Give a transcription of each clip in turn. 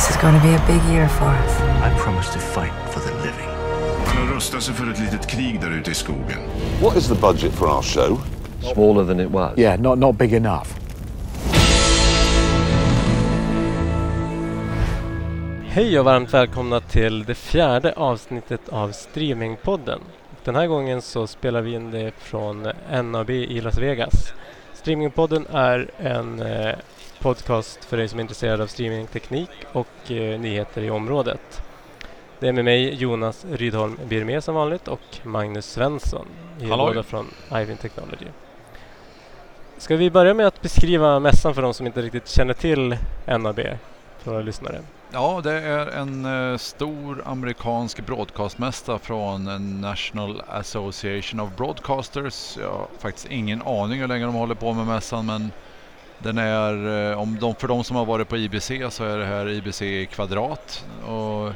This is going to be a big year for us. I promise to fight for the living. Han har rustat sig för ett litet krig där ute i skogen. What is the budget for our show? Smaller than it was. Yeah, not, not big enough. Hej och varmt välkomna till det fjärde avsnittet av Streamingpodden. Den här gången så spelar vi in det från NAB i Las Vegas. Streamingpodden är en eh, podcast för dig som är intresserad av streamingteknik och eh, nyheter i området. Det är med mig Jonas Rydholm Birmer som vanligt och Magnus Svensson. Båda från Ivin Technology. Ska vi börja med att beskriva mässan för de som inte riktigt känner till NAB för våra lyssnare? Ja, det är en eh, stor amerikansk broadcastmässa från National Association of Broadcasters. Jag har faktiskt ingen aning hur länge de håller på med mässan men den är, eh, om de, för de som har varit på IBC så är det här IBC i kvadrat. Och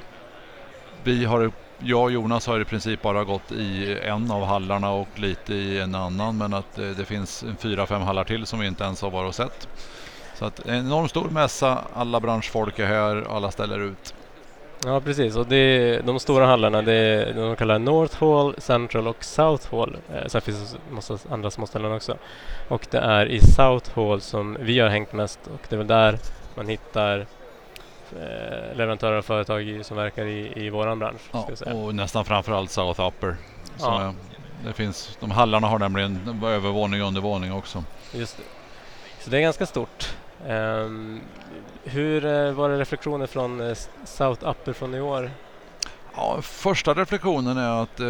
vi har, jag och Jonas har i princip bara gått i en av hallarna och lite i en annan men att eh, det finns fyra, fem hallar till som vi inte ens har varit och sett. Så att en enormt stor mässa, alla branschfolk är här, alla ställer ut. Ja precis och det är, de stora hallarna det är de kallar North Hall, Central och South Hall. Eh, sen finns det massa andra små ställen också. Och det är i South Hall som vi har hängt mest och det är väl där man hittar eh, leverantörer och företag som verkar i, i våran bransch. Ja, och nästan framförallt South Upper. Ja. eh, det finns, de hallarna har nämligen övervåning och undervåning också. Just det. Så det är ganska stort. Um, hur eh, var det reflektioner från eh, South Upper från i år? Ja, första reflektionen är att eh,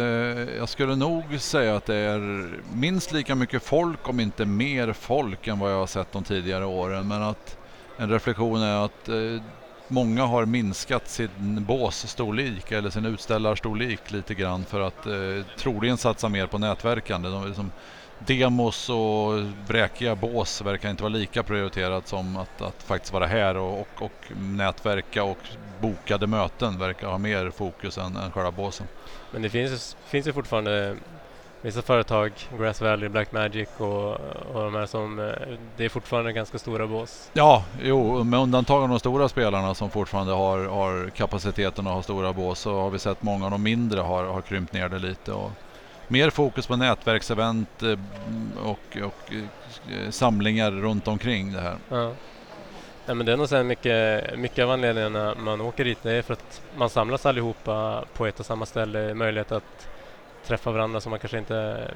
jag skulle nog säga att det är minst lika mycket folk, om inte mer folk än vad jag har sett de tidigare åren. Men att en reflektion är att eh, många har minskat sin båsstorlek eller sin utställarstorlek lite grann för att eh, troligen satsa mer på nätverkande. De, liksom, demos och bräkiga bås verkar inte vara lika prioriterat som att, att faktiskt vara här och, och, och nätverka och bokade möten verkar ha mer fokus än, än själva båsen. Men det finns, finns ju fortfarande vissa företag, Grass Valley, Blackmagic och, och de här som, eh, det är fortfarande ganska stora bås. Ja, jo, med undantag av de stora spelarna som fortfarande har, har kapaciteten att ha stora bås så har vi sett många av de mindre har, har krympt ner det lite. Och mer fokus på nätverksevent eh, och, och eh, samlingar runt omkring det här. Ja. Ja, men det är nog så mycket, mycket av anledningarna man åker dit det är för att man samlas allihopa på ett och samma ställe, möjlighet att träffa varandra som man kanske inte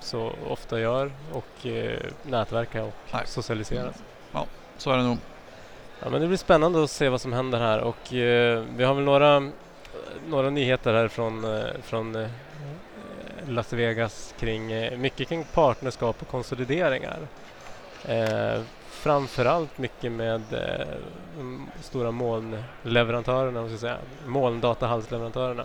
så ofta gör och eh, nätverka och Nej. socialisera. Så är det nog. Ja, men det blir spännande att se vad som händer här och eh, vi har väl några, några nyheter här från, eh, från Las Vegas kring eh, mycket kring partnerskap och konsolideringar. Eh, framförallt mycket med eh, de stora molnleverantörerna, om ska säga. molndatahallsleverantörerna.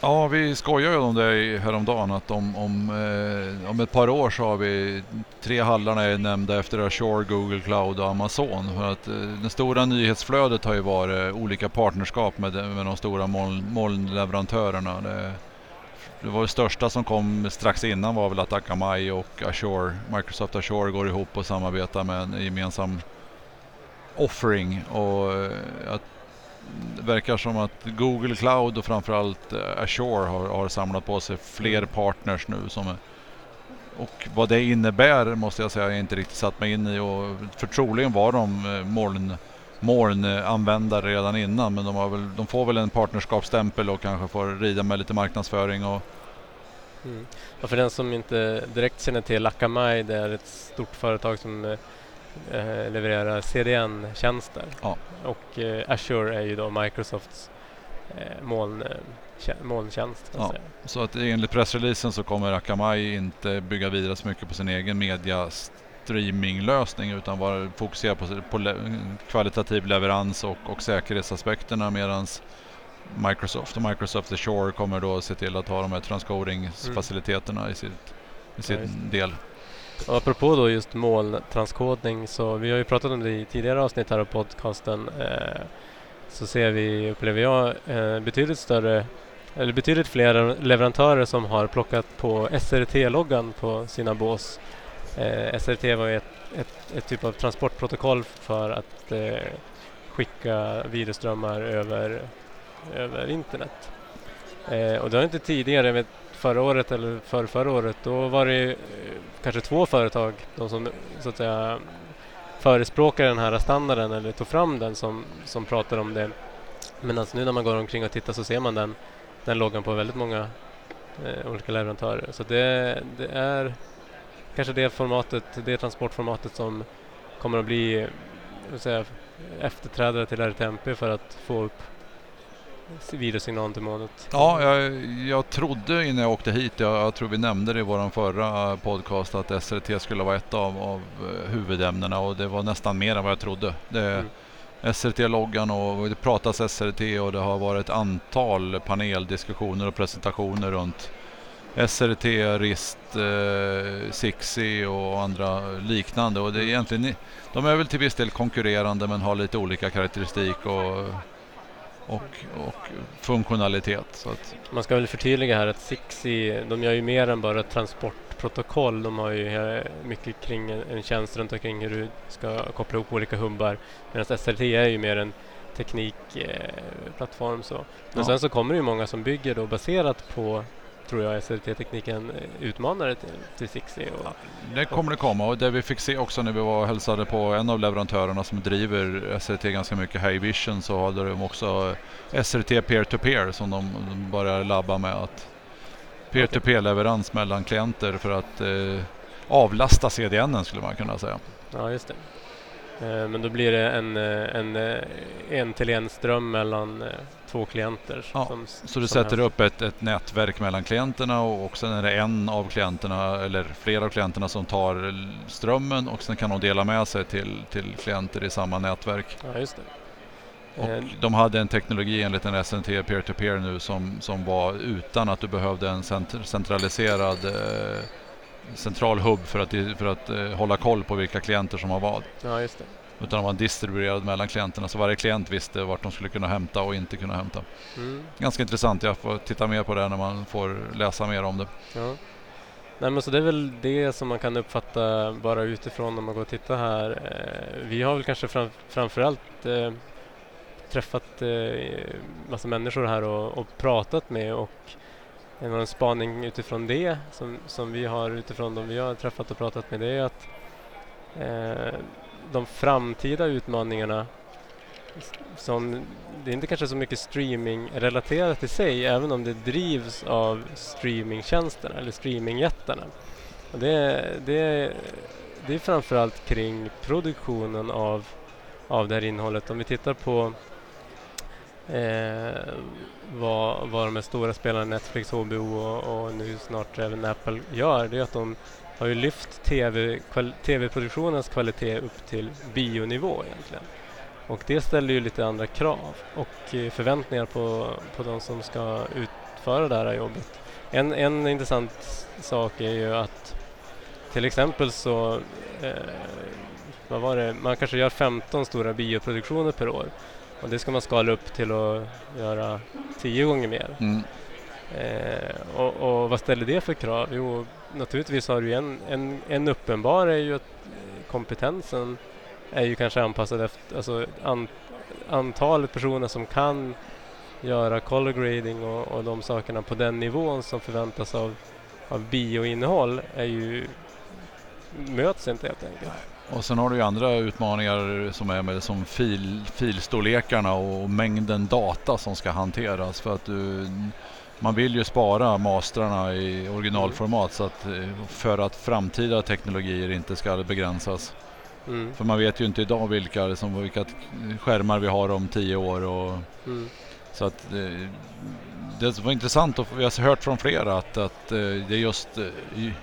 Ja, vi skojar ju om det häromdagen att om, om, eh, om ett par år så har vi tre hallarna är nämnda efter Azure, Google Cloud och Amazon. För att eh, det stora nyhetsflödet har ju varit olika partnerskap med, med de stora moln, molnleverantörerna. Det, det var det största som kom strax innan var väl att Akamai och Azure, Microsoft Azure går ihop och samarbetar med en gemensam offering. Och eh, att det verkar som att Google Cloud och framförallt eh, Azure har, har samlat på sig fler partners nu. Som och vad det innebär måste jag säga jag inte riktigt satt mig in i. Och för troligen var de eh, moln, molnanvändare redan innan men de, har väl, de får väl en partnerskapsstämpel och kanske får rida med lite marknadsföring. Och, Mm. Och för den som inte direkt känner till Akamai, det är ett stort företag som eh, eh, levererar CDN-tjänster. Ja. Och eh, Azure är ju då Microsofts eh, moln, eh, molntjänst. Ja. säga. så att enligt pressreleasen så kommer Akamai inte bygga vidare så mycket på sin egen media streaminglösning utan vara fokusera på, på le, kvalitativ leverans och, och säkerhetsaspekterna medans Microsoft och Microsoft Azure kommer då se till att ha de här transcoding-faciliteterna i, sitt, i Ja, sin just del. Och apropå då just molntrankodning så vi har ju pratat om det i tidigare avsnitt här av podcasten. Eh, så ser vi, upplever jag, eh, betydligt större eller betydligt fler leverantörer som har plockat på SRT-loggan på sina bås. Eh, SRT var ju ett, ett, ett typ av transportprotokoll för att eh, skicka videoströmmar över, över internet. Eh, och det har inte tidigare, med förra året eller för förra året, då var det eh, kanske två företag, de som så att säga förespråkade den här standarden eller tog fram den som, som pratade om det. Men alltså nu när man går omkring och tittar så ser man den, den loggan på väldigt många eh, olika leverantörer. Så det, det, är kanske det formatet, det transportformatet som kommer att bli säga, efterträdare till RTMP för att få upp videosignalen till molnet. Ja, jag, jag trodde innan jag åkte hit, jag, jag tror vi nämnde det i vår förra podcast, att SRT skulle vara ett av, av eh, huvudämnena och det var nästan mer än vad jag trodde. Det, mm. SRT-loggan och det pratas SRT och det har varit ett antal paneldiskussioner och presentationer runt SRT, RIST, eh, Sixi och andra liknande. Och det är egentligen, de är väl till viss del konkurrerande men har lite olika karaktäristik och och, och funktionalitet. Så att. Man ska väl förtydliga här att Sixi, de gör ju mer än bara transportprotokoll. De har ju mycket kring en, en tjänst runt omkring hur du ska koppla ihop olika hubbar. Medan SRT är ju mer en teknikplattform. Eh, Men ja. sen så kommer det ju många som bygger då baserat på tror jag SRT-tekniken eh, utmanare till, till Sixi. Och, det kommer det komma och det vi fick se också när vi var och hälsade på en av leverantörerna som driver SRT ganska mycket, Heyvision, så hade de också SRT peer-to-peer som de, de börjar labba med. att Peer-to-peer-leverans mellan klienter för att eh, avlasta CDN skulle man kunna säga. Ja, just det. Eh, men då blir det en, eh, en, eh, en till en ström mellan två klienter. Ja, som, så du sätter upp ett, ett nätverk mellan klienterna och, och sen är det en av klienterna eller flera av klienterna som tar strömmen och sen kan de dela med sig till, till klienter i samma nätverk. Ja, just det. Och de hade en teknologi enligt en SNT peer-to-peer nu som, som var utan att du behövde en centraliserad eh, central hubb för att, för att eh, hålla koll på vilka klienter som har vad. Ja, just det. Utan de var distribuerad mellan klienterna så varje klient visste vart de skulle kunna hämta och inte kunna hämta. Mm. Ganska intressant, jag får titta mer på det när man får läsa mer om det. Ja. Nej, men så det är väl det som man kan uppfatta bara utifrån när man går och tittar här. Eh, vi har väl kanske fram, framförallt eh, träffat eh, massa människor här och, och pratat med och en spaning utifrån det som, som vi har utifrån de vi har träffat och pratat med det är att eh, de framtida utmaningarna som det är inte kanske så mycket streaming-relaterat i sig även om det drivs av streamingtjänsterna eller streamingjättarna. Och det, det, det är framförallt kring produktionen av, av det här innehållet. Om vi tittar på eh, vad, vad de här stora spelarna Netflix, HBO och, och, nu snart även Apple gör det är att de har ju lyft TV, kval, TV-produktionens kvalitet upp till bionivå egentligen. Och det ställer ju lite andra krav och eh, förväntningar på, på de som ska utföra det här jobbet. En, en intressant sak är ju att till exempel så eh, vad var det? man kanske gör 15 stora bioproduktioner per år och det ska man skala upp till att göra tio gånger mer. Mm. Eh, och, och, vad ställer det för krav? Jo, naturligtvis har du en, en, en uppenbar är ju att kompetensen är ju kanske anpassad efter alltså an, antalet personer som kan göra color grading och, och de sakerna på den nivån som förväntas av, av bioinnehåll är ju möts inte helt enkelt. Och sen har du ju andra utmaningar som är med som fil, filstorlekarna och mängden data som ska hanteras. För att du, man vill ju spara mastrarna i originalformat så att, för att framtida teknologier inte ska begränsas. Mm. För man vet ju inte idag vilka, som, vilka skärmar vi har om tio år. Och, mm. Så att eh, det var intressant och vi har hört från flera att, att eh, det är just eh,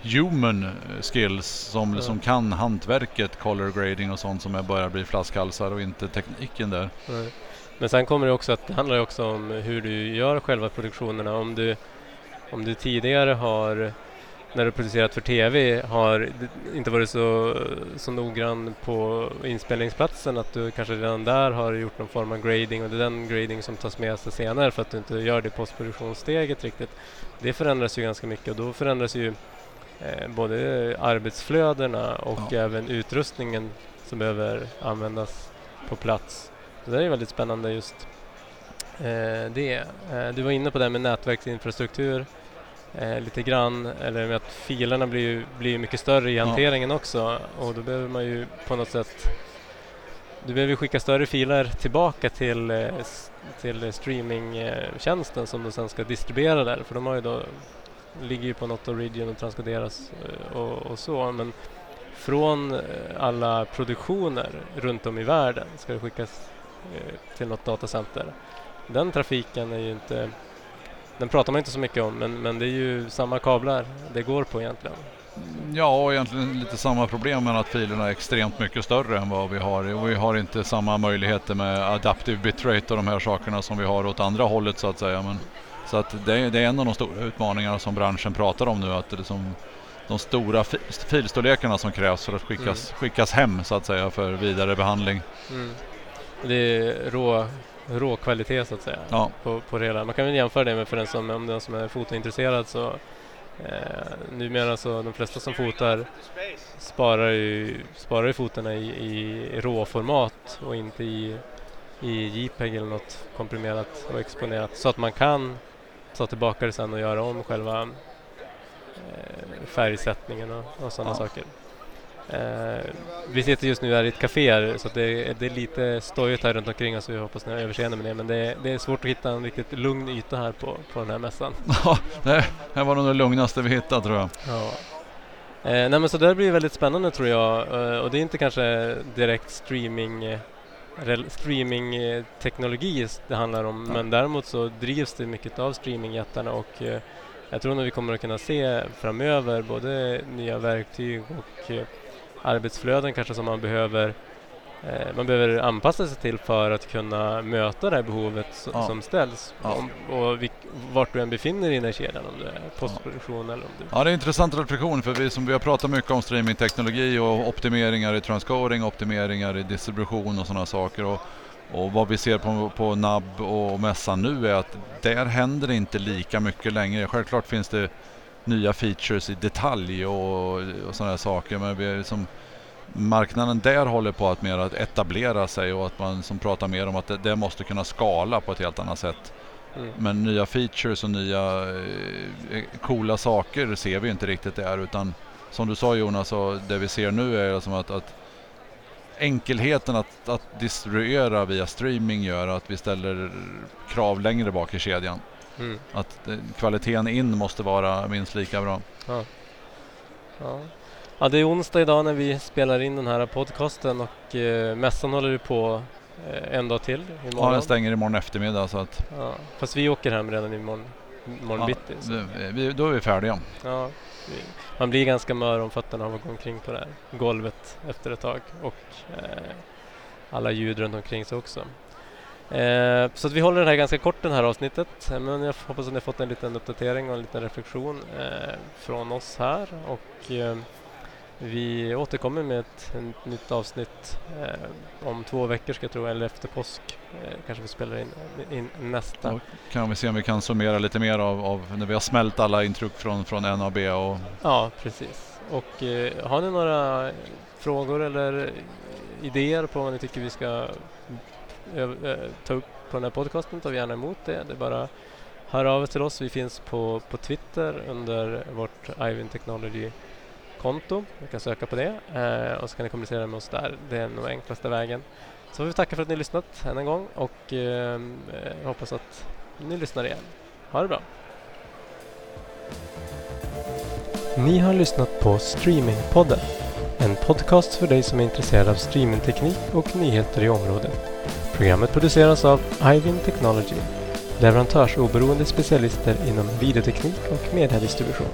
human skills som, ja. som kan hantverket, color grading och sånt som börjar bli flaskhalsar och inte tekniken där. Nej. Men sen kommer det också att det handlar också om hur du gör själva produktionerna. Om du, om du tidigare har när du producerat för TV har inte varit så, så noggrann på inspelningsplatsen att du kanske redan där har gjort någon form av grading och det är den grading som tas med sig senare för att du inte gör det postproduktionssteget riktigt. Det förändras ju ganska mycket och då förändras ju eh, både arbetsflödena och ja. även utrustningen som behöver användas på plats. Så det är väldigt spännande just eh, det. Eh, du var inne på det här med nätverksinfrastruktur eh, lite grann, eller med att filerna blir, blir mycket större i Ja. hanteringen också och då behöver man ju på något sätt du behöver skicka större filer tillbaka till, eh, till streamingtjänsten som du sen ska distribuera där för de har ju då, ligger ju på något Origin och transkoderas eh, och, och så men från eh, alla produktioner runt om i världen ska det skickas till något datacenter. Den trafiken är ju inte den pratar man inte så mycket om men, men det är ju samma kablar det går på egentligen. Ja, och egentligen lite samma problem med att filerna är extremt mycket större än vad vi har. Och vi har inte samma möjligheter med adaptive bitrate och de här sakerna som vi har åt andra hållet så att säga. Men, så att det, är, det är en av de stora utmaningarna som branschen pratar om nu. Att det är som de stora fi, filstorlekarna som krävs för att skickas, skickas hem så att säga för vidare behandling. Mm. Det är rå, rå kvalitet så att säga Ja, på, på det hela. Man kan väl jämföra det med för den som, om den som är fotointresserad så eh, numera så de flesta som fotar sparar ju, sparar ju fotorna i, i råformat och inte i, i JPEG eller något komprimerat och exponerat så att man kan ta tillbaka det sen och göra om själva eh, färgsättningen och, och sådana Ja. saker. Eh, vi sitter just nu här i ett café här, så det, är- det är lite stojigt här runt omkring oss jag hoppas ni har överseende med det. Men det, är- det är svårt att hitta en riktigt lugn yta här på, på den här mässan. Ja, det här var nog det lugnaste vi hittade tror jag. Ja. Eh, nej men så det blir väldigt spännande tror jag eh, och det är inte kanske direkt streaming eh, streamingteknologi det handlar om Ja. men däremot så drivs det mycket av streamingjättarna och eh, jag tror nog vi kommer att kunna se framöver både nya verktyg och eh, arbetsflöden kanske som man behöver eh, man behöver anpassa sig till för att kunna möta det här behovet Ja. som ställs. Ja. Om, och vilk, vart du än befinner dig i den här kedjan, om du är postproduktion eller om du... Ja, det är en intressant reflektion för vi, som vi har pratat mycket om streamingteknologi och optimeringar i transcoding, optimeringar i distribution och sådana saker. Och, och vad vi ser på, på NAB och mässan nu är att där händer det inte lika mycket längre. Självklart finns det nya features i detalj och, och sådana här saker men vi är liksom, marknaden där håller på att mer att etablera sig och att man som pratar mer om att det, det måste kunna skala på ett helt annat sätt. Mm. Men nya features och nya eh, coola saker ser vi inte riktigt där utan som du sa Jonas, så det vi ser nu är som att, att enkelheten att, att distribuera via streaming gör att vi ställer krav längre bak i kedjan. Mm. Att eh, kvaliteten in måste vara minst lika bra. Ja. Ja. ja, det är onsdag idag när vi spelar in den här podcasten och eh, mässan håller ju på eh, en dag till Ja, imorgon. den stänger imorgon eftermiddag så att Ja, fast vi åker hem redan imorgon, imorgon ja, bitti. Så, vi, då är vi färdiga. ja, man blir ganska mör om fötterna av att gå omkring på det här golvet efter ett tag och eh, alla ljud runt omkring sig också. Eh, så att vi håller det här ganska kort det här avsnittet. Eh, Men jag hoppas att ni har fått en liten uppdatering och en liten reflektion eh, från oss här. Och eh, vi återkommer med ett, ett nytt avsnitt eh, om två veckor ska jag tro, eller efter påsk. Eh, kanske vi spelar in, in nästa. Då kan vi se om vi kan summera lite mer av, av när vi har smält alla intryck från, från NAB och Ja, precis. Och har ni några frågor eller idéer på vad ni tycker vi ska Eh, ta upp på den här podcasten tar vi gärna emot det. Det är bara hör av er till oss. Vi finns på, på Twitter under vårt Ivin Technology-konto. Ni kan söka på det eh, och så kan ni kommunicera med oss där. Det är nog enklaste vägen. Så får vi tacka för att ni har lyssnat än en gång och eh, eh, hoppas att ni lyssnar igen. Ha det bra! Ni har lyssnat på Streamingpodden. En podcast för dig som är intresserad av streamingteknik och nyheter i området. Programmet produceras av Ivin Technology, leverantörsoberoende specialister inom videoteknik och mediedistribution.